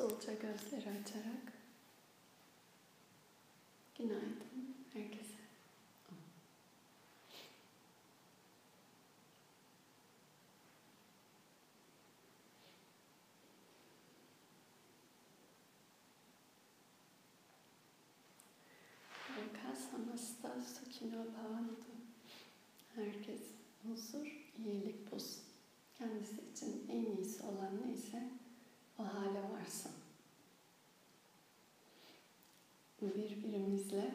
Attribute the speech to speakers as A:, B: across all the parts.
A: Usulca gözleri açarak. Günaydın herkese. Lokasamasta Sukhino Bhavantu. Herkes huzur, iyilik bulsun. Kendisi için en iyisi olan neyse o hale varsın. Birbirimizle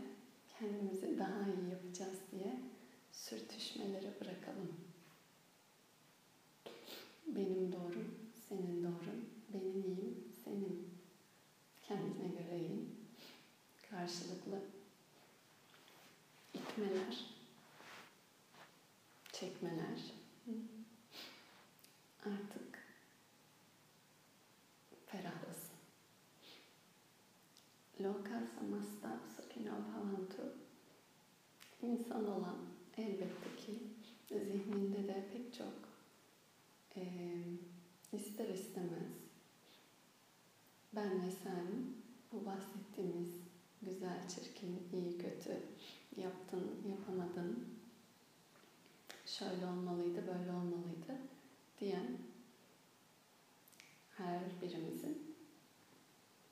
A: kendimizi daha iyi yapacağız diye sürtüşmeleri bırakalım. Benim doğrum, senin doğrun, benim iyiyim, senin kendine göre iyi. Karşılıklı itmeler, çekmeler artık ferahlasın. Loka samasta sukhino bhavantu. İnsan olan elbette ki zihninde de pek çok e, ister istemez ben ve sen bu bahsettiğimiz güzel, çirkin, iyi, kötü, yaptın, yapamadın, şöyle olmalıydı, böyle olmalıydı diyen her birimizin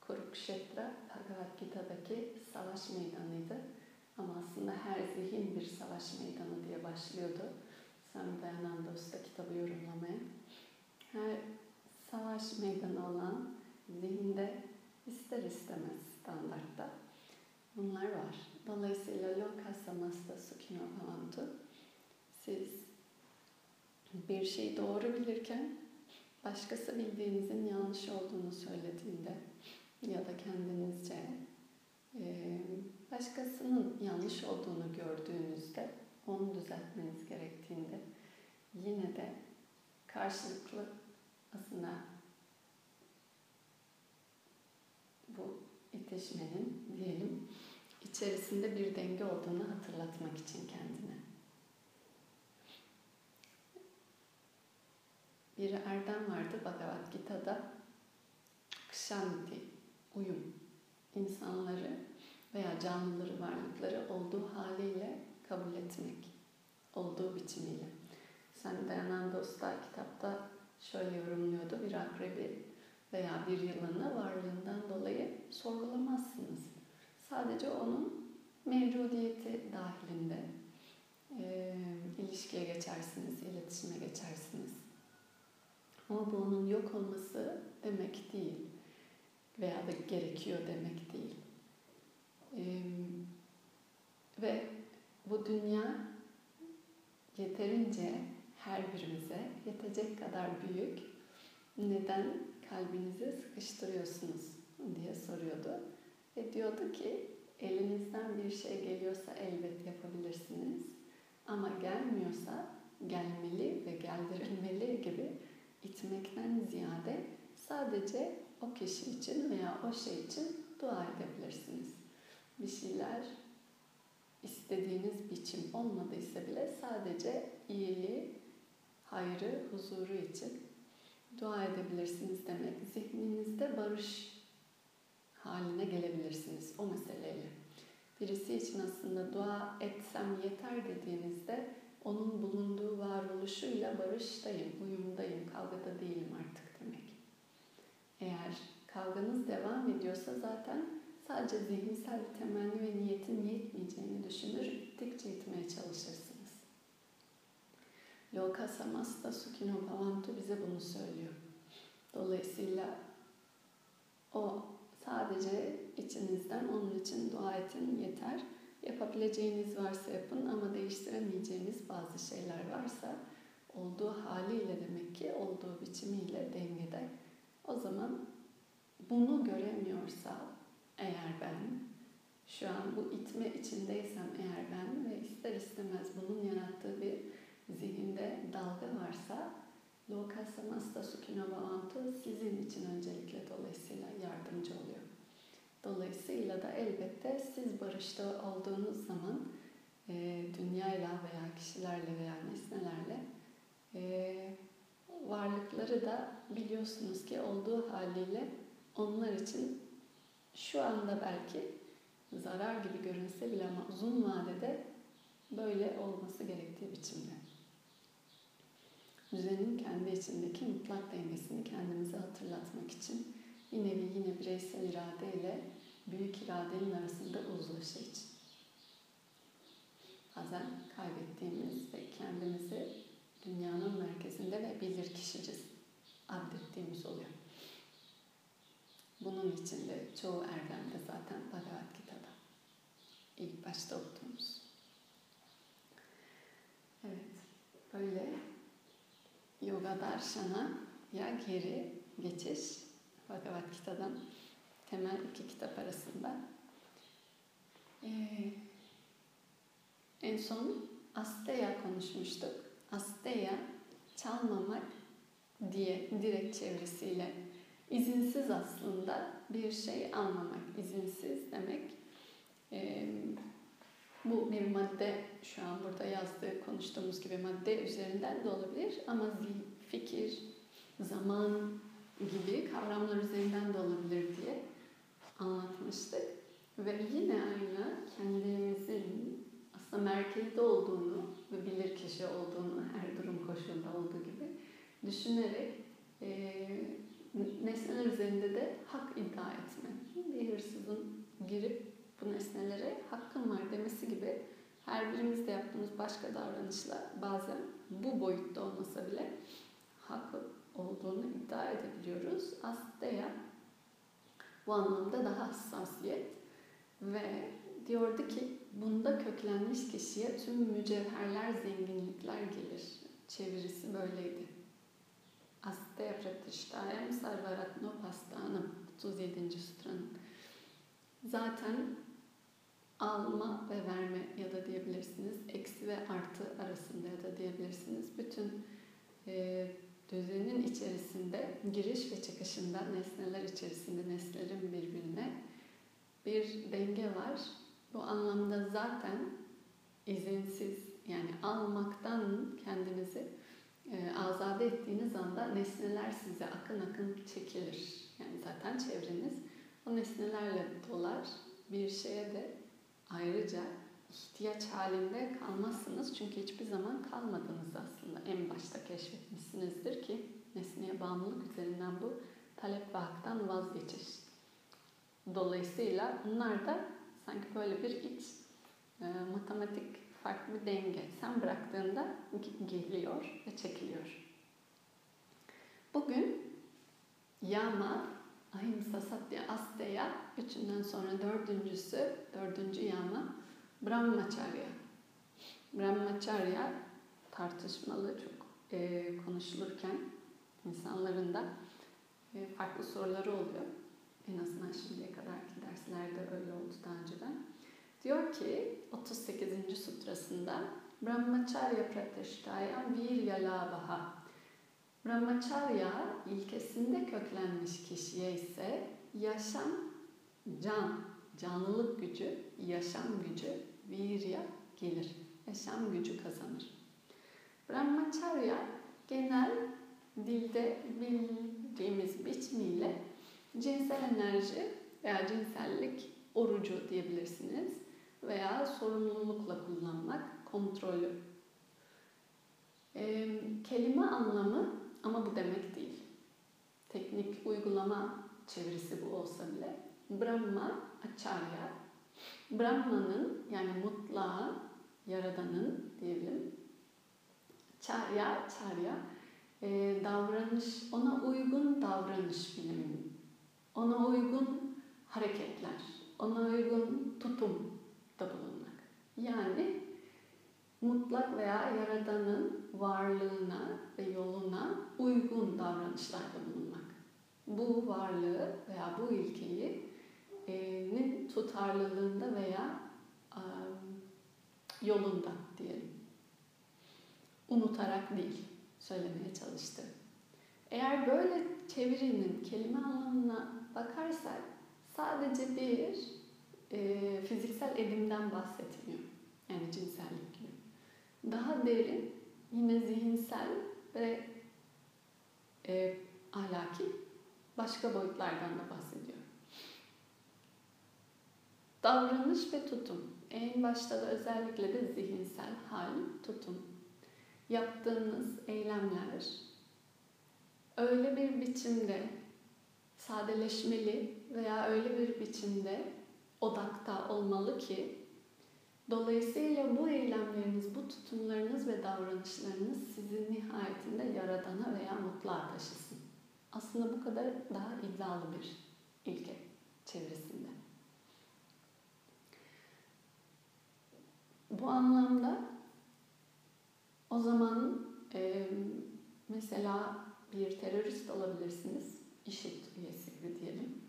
A: Kurukshetra Bhagavad Gita'daki savaş meydanıydı. Ama aslında her zihin bir savaş meydanı diye başlıyordu. Sami Dayananda Usta kitabı yorumlamaya. Her savaş meydanı olan zihinde ister istemez standartta bunlar var. Dolayısıyla loka samasta sukhino bhavantu siz bir şeyi doğru bilirken başkası bildiğinizin yanlış olduğunu söylediğinde ya da kendinizce başkasının yanlış olduğunu gördüğünüzde onu düzeltmeniz gerektiğinde yine de karşılıklı aslında bu itişmenin diyelim içerisinde bir denge olduğunu hatırlatmak için kendine. Bir erdem vardı Bhagavad Gita'da. Kshanti, uyum. İnsanları veya canlıları, varlıkları olduğu haliyle kabul etmek. Olduğu biçimiyle. Sen Dayananda Usta kitapta şöyle yorumluyordu. Bir akrebi veya bir yılanı varlığından dolayı sorgulamazsınız. Sadece onun mevcudiyeti dahilinde e, ilişkiye geçersiniz, iletişime geçersiniz. Ama bu onun yok olması demek değil veya da gerekiyor demek değil. E, ve bu dünya yeterince her birimize yetecek kadar büyük. Neden kalbinizi sıkıştırıyorsunuz diye soruyordu. Ve diyordu ki elinizden bir şey geliyorsa elbet yapabilirsiniz. Ama gelmiyorsa gelmeli ve geldirilmeli gibi itmekten ziyade sadece o kişi için veya o şey için dua edebilirsiniz. Bir şeyler istediğiniz biçim olmadıysa bile sadece iyiliği, hayrı, huzuru için dua edebilirsiniz demek. Zihninizde barış haline gelebilirsiniz o meseleyle. Birisi için aslında dua etsem yeter dediğinizde onun bulunduğu varoluşuyla barıştayım, uyumdayım, kavgada değilim artık kavganız devam ediyorsa zaten sadece zihinsel bir temenni ve niyetin yetmeyeceğini düşünür, gittikçe itmeye çalışırsınız. Loka samasta sukhino bhavantu bize bunu söylüyor. Dolayısıyla o sadece içinizden onun için dua edin yeter. Yapabileceğiniz varsa yapın ama değiştiremeyeceğiniz bazı şeyler varsa olduğu haliyle demek ki olduğu biçimiyle dengede. O zaman bunu göremiyorsa eğer ben şu an bu itme içindeysem eğer ben ve ister istemez bunun yarattığı bir zihinde dalga varsa Loka Samasta Sukhino Bhavantu sizin için öncelikle dolayısıyla yardımcı oluyor. Dolayısıyla da elbette siz barışta olduğunuz zaman e, dünyayla veya kişilerle veya nesnelerle e, varlıkları da biliyorsunuz ki olduğu haliyle onlar için şu anda belki zarar gibi görünse bile ama uzun vadede böyle olması gerektiği biçimde. Düzenin kendi içindeki mutlak dengesini kendimize hatırlatmak için bir nevi yine bireysel iradeyle büyük iradenin arasında uzlaşı için. Bazen kaybettiğimiz ve kendimizi dünyanın merkezinde ve bilir kişiciz adettiğimiz oluyor. Bunun içinde çoğu erdemde zaten Bhagavad Gita'da. ilk başta okuduğumuz. Evet, böyle Yoga Darshana ya geri geçiş Bhagavad Gita'dan temel iki kitap arasında. Ee, en son Asteya konuşmuştuk. Asteya çalmamak diye direkt çevresiyle izinsiz aslında bir şey almamak. İzinsiz demek bu bir madde şu an burada yazdığı konuştuğumuz gibi madde üzerinden de olabilir ama fikir, zaman gibi kavramlar üzerinden de olabilir diye anlatmıştık. Ve yine aynı kendimizin aslında merkezde olduğunu ve bilir kişi olduğunu her durum koşulunda olduğu gibi düşünerek e, nesneler üzerinde de hak iddia etme. Bir hırsızın girip bu nesnelere hakkım var demesi gibi her birimizde yaptığımız başka davranışla bazen bu boyutta olmasa bile hak olduğunu iddia edebiliyoruz. Asteya bu anlamda daha hassasiyet ve diyordu ki bunda köklenmiş kişiye tüm mücevherler, zenginlikler gelir. Çevirisi böyleydi. Asteya Pratishtayam Sarvaratnopastanam 37. sutranın. Zaten alma ve verme ya da diyebilirsiniz. Eksi ve artı arasında ya da diyebilirsiniz. Bütün e, düzenin içerisinde giriş ve çıkışında nesneler içerisinde nesnelerin birbirine bir denge var. Bu anlamda zaten izinsiz yani almaktan kendinizi e, azade ettiğiniz anda nesneler size akın akın çekilir. Yani zaten çevreniz o nesnelerle dolar. Bir şeye de ayrıca ihtiyaç halinde kalmazsınız. Çünkü hiçbir zaman kalmadınız aslında. En başta keşfetmişsinizdir ki nesneye bağımlılık üzerinden bu talep ve haktan vazgeçiş. Dolayısıyla bunlar da sanki böyle bir iç e, matematik farklı bir denge. Sen bıraktığında geliyor ve çekiliyor. Bugün yama, ahimsa, satya, asteya, üçünden sonra dördüncüsü, dördüncü yama Brahmacharya. Brahmacharya tartışmalı çok e, konuşulurken insanların da e, farklı soruları oluyor. En azından şimdiye kadarki derslerde öyle oldu daha önceden. Diyor ki 38. sutrasında Brahmacharya Pratishtaya Virya Labha. Brahmacharya ilkesinde köklenmiş kişiye ise yaşam, can, canlılık gücü, yaşam gücü, virya gelir. Yaşam gücü kazanır. Brahmacharya genel dilde bildiğimiz biçimiyle cinsel enerji veya cinsellik orucu diyebilirsiniz veya sorumlulukla kullanmak, kontrolü. E, kelime anlamı ama bu demek değil. Teknik uygulama çevirisi bu olsa bile Brahma, Acharya, Brahman'ın yani mutlağın, yaradanın diyelim. Charya, Charya, e, davranış, ona uygun davranış bilimi, ona uygun hareketler, ona uygun tutum da bulunmak. Yani mutlak veya yaradanın varlığına ve yoluna uygun davranışlarda bulunmak. Bu varlığı veya bu ilkeyi nin tutarlılığında veya yolunda diyelim. Unutarak değil söylemeye çalıştı. Eğer böyle çevirinin kelime anlamına bakarsak sadece bir e, fiziksel edimden bahsetmiyor. Yani cinsellik gibi. Daha derin, yine zihinsel ve e, ahlaki başka boyutlardan da bahsediyor. Davranış ve tutum. En başta da özellikle de zihinsel hal, tutum. Yaptığınız eylemler öyle bir biçimde sadeleşmeli veya öyle bir biçimde odakta olmalı ki dolayısıyla bu eylemleriniz, bu tutumlarınız ve davranışlarınız sizi nihayetinde yaradana veya mutluğa taşısın. Aslında bu kadar daha iddialı bir ilke çevresinde. Bu anlamda o zaman e, mesela bir terörist olabilirsiniz, IŞİD üyesi gibi diyelim.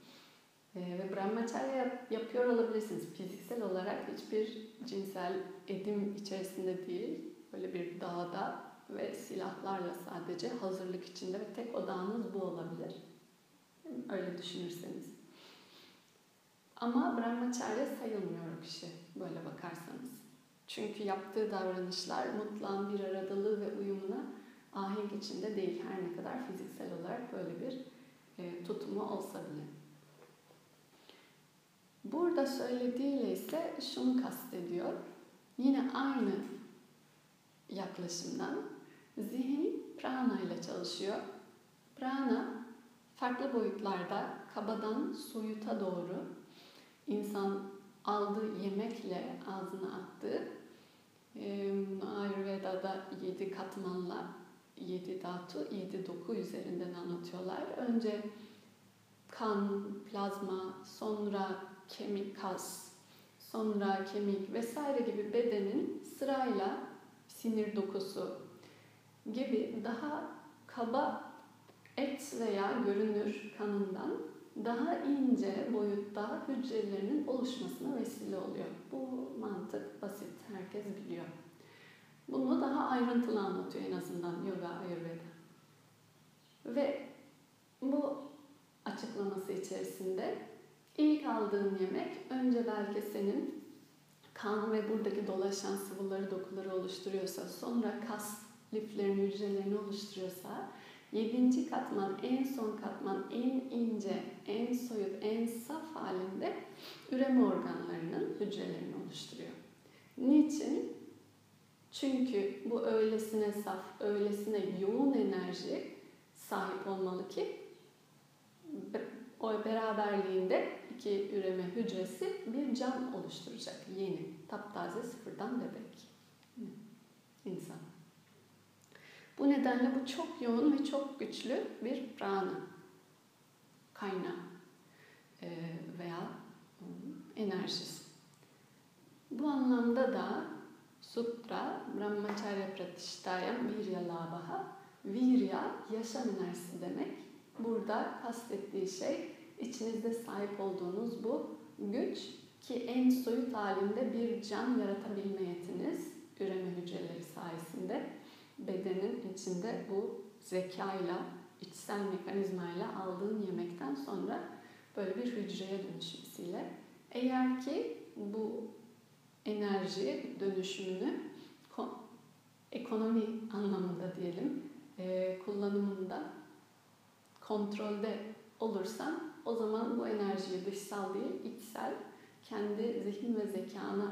A: E, ve Brahmacharya yapıyor olabilirsiniz. Fiziksel olarak hiçbir cinsel edim içerisinde değil, böyle bir dağda ve silahlarla sadece hazırlık içinde ve tek odağınız bu olabilir. Öyle düşünürseniz. Ama Brahmacharya sayılmıyor o kişi böyle bakarsanız. Çünkü yaptığı davranışlar mutlan bir aradalığı ve uyumuna ahenk içinde değil. Her ne kadar fiziksel olarak böyle bir e, tutumu olsa bile. Burada söylediğiyle ise şunu kastediyor. Yine aynı yaklaşımdan zihin prana ile çalışıyor. Prana farklı boyutlarda kabadan soyuta doğru insan aldığı yemekle ağzına attığı Ayurveda'da yedi katmanla yedi datu, yedi doku üzerinden anlatıyorlar. Önce kan, plazma, sonra kemik, kas, sonra kemik vesaire gibi bedenin sırayla sinir dokusu gibi daha kaba et veya görünür kanından daha ince boyutta hücrelerinin oluşmasına vesile oluyor. Bu mantık basit, herkes biliyor. Bunu daha ayrıntılı anlatıyor en azından Yoga Ayurveda. Ve bu açıklaması içerisinde ilk aldığın yemek önce belki senin kan ve buradaki dolaşan sıvıları, dokuları oluşturuyorsa, sonra kas liflerini, hücrelerini oluşturuyorsa, yedinci katman, en son katman, en ince, en soyut, en saf halinde üreme organlarının hücrelerini oluşturuyor. Niçin? Çünkü bu öylesine saf, öylesine yoğun enerji sahip olmalı ki o beraberliğinde iki üreme hücresi bir can oluşturacak. Yeni, taptaze sıfırdan bebek. insan. Bu nedenle bu çok yoğun ve çok güçlü bir prana kaynağı veya enerjisi. Bu anlamda da Sutra Brahmacharya Pratishtayam Virya Labaha Virya yaşam enerjisi demek. Burada kastettiği şey içinizde sahip olduğunuz bu güç ki en soyut halinde bir can yaratabilme yetiniz üreme hücreleri sayesinde. Bedenin içinde bu zekayla, içsel mekanizmayla aldığın yemekten sonra böyle bir hücreye dönüşmesiyle. Eğer ki bu enerji dönüşümünü ekonomi anlamında diyelim kullanımında kontrolde olursan o zaman bu enerjiyi dışsal değil içsel kendi zihin ve zekana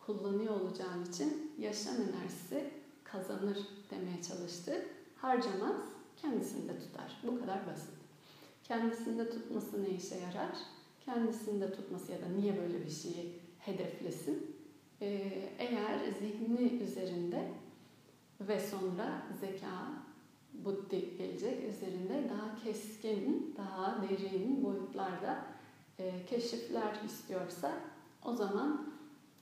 A: kullanıyor olacağın için yaşam enerjisi kazanır demeye çalıştı. Harcamaz, kendisinde tutar. Bu kadar basit. Kendisinde tutması ne işe yarar? Kendisinde tutması ya da niye böyle bir şeyi hedeflesin? Ee, eğer zihni üzerinde ve sonra zeka, buddhi gelecek üzerinde daha keskin, daha derin boyutlarda e, keşifler istiyorsa o zaman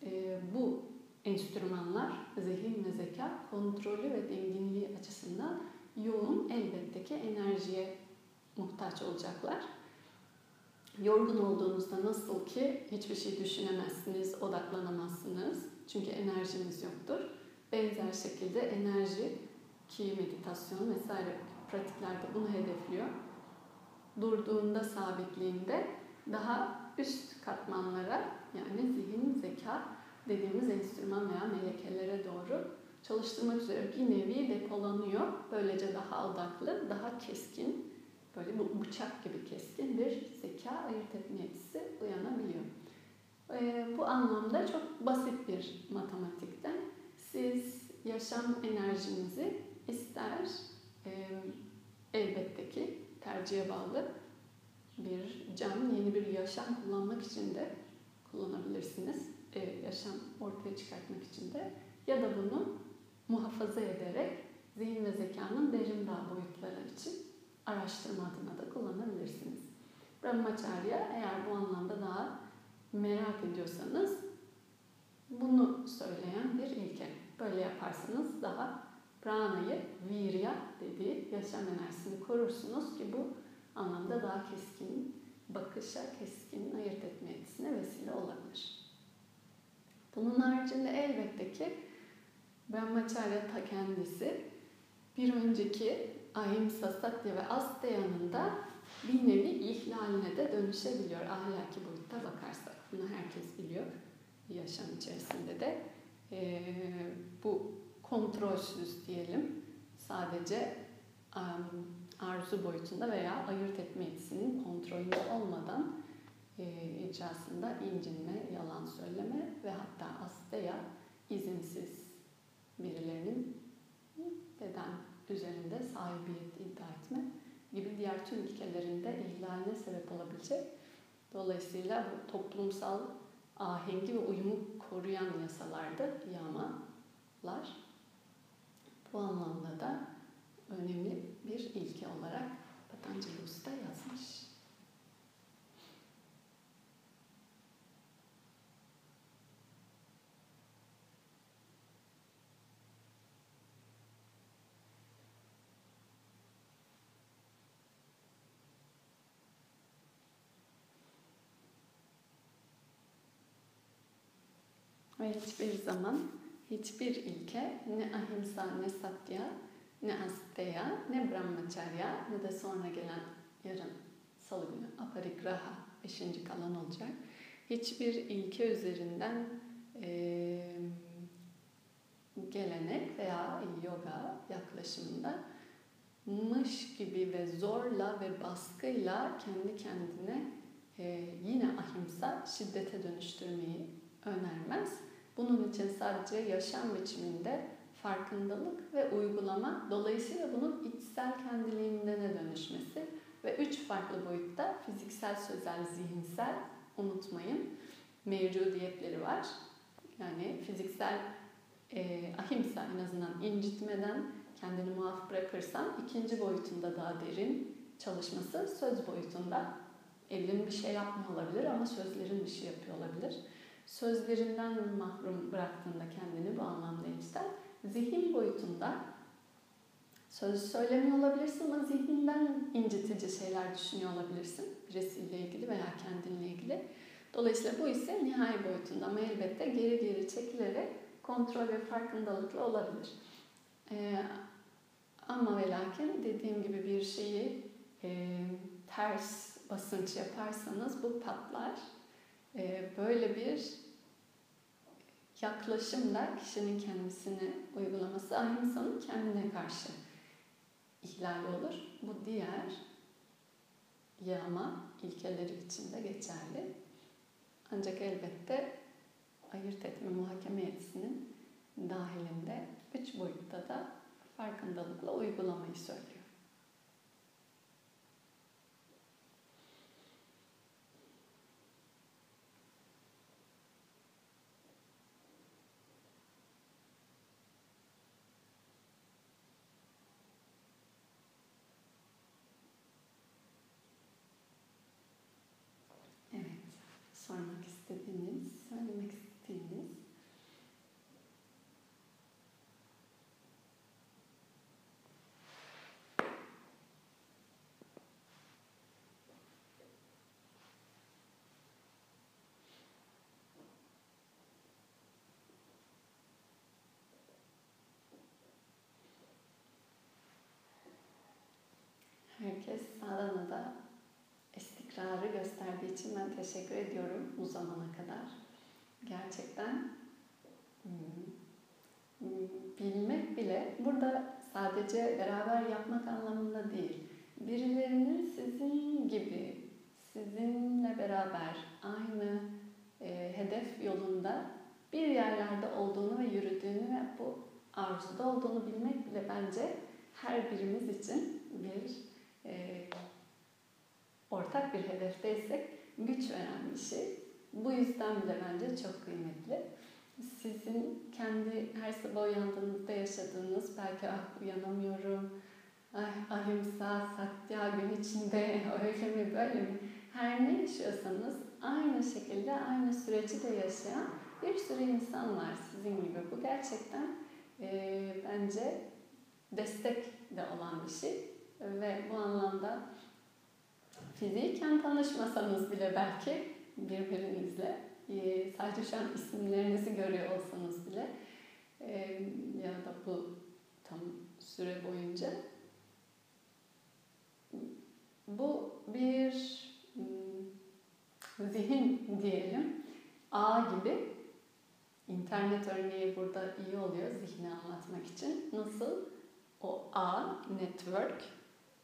A: e, bu enstrümanlar zihin ve zeka kontrolü ve denginliği açısından yoğun elbette ki enerjiye muhtaç olacaklar. Yorgun olduğunuzda nasıl ki hiçbir şey düşünemezsiniz, odaklanamazsınız. Çünkü enerjiniz yoktur. Benzer şekilde enerji ki meditasyon vesaire pratiklerde bunu hedefliyor. Durduğunda, sabitliğinde daha üst katmanlara yani zihin, zeka dediğimiz enstrüman veya melekelere doğru çalıştırmak üzere bir nevi depolanıyor. Böylece daha odaklı, daha keskin böyle bu bıçak gibi keskin bir zeka ayırt etme yetisi uyanabiliyor. E, bu anlamda çok basit bir matematikten siz yaşam enerjinizi ister e, elbette ki tercihe bağlı bir can, yeni bir yaşam kullanmak için de kullanabilirsiniz. E, yaşam ortaya çıkartmak için de ya da bunu muhafaza ederek zihin ve zekanın derin dağ boyutları için araştırma adına da kullanabilirsiniz. Brahmacharya eğer bu anlamda daha merak ediyorsanız bunu söyleyen bir ilke. Böyle yaparsanız daha pranayı virya dediği yaşam enerjisini korursunuz ki bu anlamda daha keskin bakışa, keskin ayırt etme yetisine vesile olabilir. Bunun haricinde elbette ki Brahmacharya ta kendisi bir önceki ahimsa, satya ve asteya'nın da bir nevi ihlaline de dönüşebiliyor ahlaki boyutta bakarsak. Bunu herkes biliyor yaşam içerisinde de. Ee, bu kontrolsüz diyelim sadece arzu boyutunda veya ayırt etme yetisinin kontrolünde olmadan icrasında incinme, yalan söyleme ve hatta asteya izinsiz birilerinin beden üzerinde sahibiyet iddia etme gibi diğer tüm ilkelerinde ihlaline sebep olabilecek. Dolayısıyla bu toplumsal ahengi ve uyumu koruyan yasalarda yamalar. Bu anlamda da önemli bir ilke olarak Patanjali Usta yazmış. Ve hiçbir zaman hiçbir ilke ne ahimsa ne satya ne asteya ne brahmacharya ne de sonra gelen yarın salı günü aparigraha beşinci kalan olacak. Hiçbir ilke üzerinden e, gelenek veya yoga yaklaşımında mış gibi ve zorla ve baskıyla kendi kendine e, yine ahimsa şiddete dönüştürmeyi önermez. Bunun için sadece yaşam biçiminde farkındalık ve uygulama dolayısıyla bunun içsel kendiliğinden dönüşmesi ve üç farklı boyutta fiziksel, sözel, zihinsel unutmayın mevcudiyetleri var. Yani fiziksel e, ahimsa en azından incitmeden kendini muaf bırakırsan ikinci boyutunda daha derin çalışması söz boyutunda. Elin bir şey yapmıyor olabilir ama sözlerin bir şey yapıyor olabilir. Sözlerinden mahrum bıraktığında kendini bu anlamda içten zihin boyutunda söz söylemiyor olabilirsin ama zihninden incitici şeyler düşünüyor olabilirsin. Birisiyle ilgili veya kendinle ilgili. Dolayısıyla bu ise nihai boyutunda ama elbette geri geri çekilerek kontrol ve farkındalıkla olabilir. Ee, ama ve lakin dediğim gibi bir şeyi e, ters basınç yaparsanız bu patlar. E, böyle bir yaklaşımda kişinin kendisini uygulaması aynı insanın kendine karşı ihlal olur. Bu diğer yağma ilkeleri için de geçerli. Ancak elbette ayırt etme muhakeme yetisinin dahilinde üç boyutta da farkındalıkla uygulamayı söylüyor. Herkes Sadana'da istikrarı gösterdiği için ben teşekkür ediyorum bu zamana kadar. Gerçekten hmm, bilmek bile burada sadece beraber yapmak anlamında değil. birilerinin sizin gibi, sizinle beraber aynı e, hedef yolunda bir yerlerde olduğunu ve yürüdüğünü ve bu arzuda olduğunu bilmek bile bence her birimiz için bir e, ortak bir hedefteysek güç veren bir şey. Bu yüzden bile bence çok kıymetli. Sizin kendi her sabah uyandığınızda yaşadığınız belki ah uyanamıyorum, ay ahimsa, satya gün içinde öyle mi böyle mi her ne yaşıyorsanız aynı şekilde aynı süreci de yaşayan bir sürü insan var sizin gibi. Bu gerçekten e, bence destek de olan bir şey ve bu anlamda fiziken tanışmasanız bile belki birbirinizle e, sadece şu an isimlerinizi görüyor olsanız bile e, ya da bu tam süre boyunca bu bir hmm, zihin diyelim ağ gibi internet örneği burada iyi oluyor zihni anlatmak için. Nasıl o ağ, network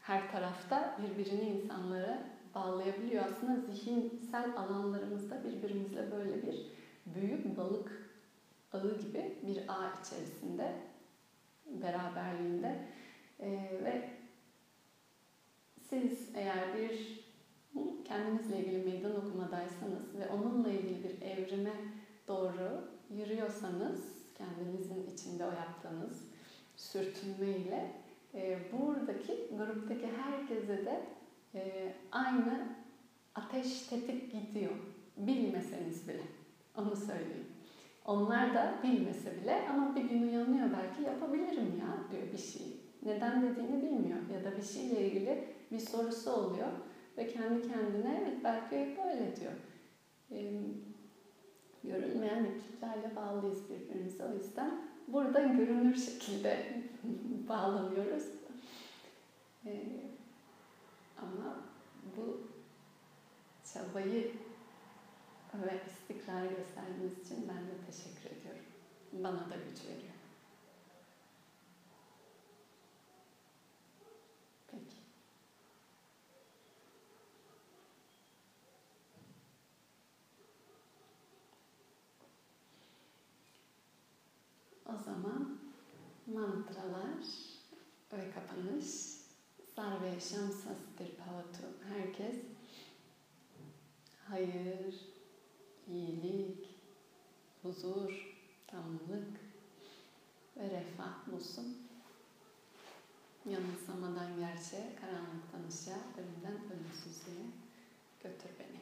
A: her tarafta birbirini insanlara bağlayabiliyor. Aslında zihinsel alanlarımızda birbirimizle böyle bir büyük balık ağı gibi bir ağ içerisinde beraberliğinde ee, ve siz eğer bir kendinizle ilgili meydan okumadaysanız ve onunla ilgili bir evrime doğru yürüyorsanız kendinizin içinde o yaptığınız sürtünmeyle e, buradaki gruptaki herkese de e, aynı ateş tetik gidiyor. Bilmeseniz bile. Onu söyleyeyim. Onlar da bilmese bile ama bir gün uyanıyor belki yapabilirim ya diyor bir şeyi. Neden dediğini bilmiyor ya da bir şeyle ilgili bir sorusu oluyor ve kendi kendine evet belki böyle diyor. E, görünmeyen ipliklerle bağlıyız birbirimize o yüzden burada görünür şekilde bağlanıyoruz. E, ama bu çabayı ve istikrar gösterdiğiniz için ben de teşekkür ediyorum. Bana da güç veriyor. Peki. O zaman mantralar ve kapanış Sarve Yaşam Sastir Pavatu. Herkes hayır, iyilik, huzur, tamlık ve refah bulsun. Yanılsamadan gerçeğe, karanlıktan ışığa, ölümden ölümsüzlüğe götür beni.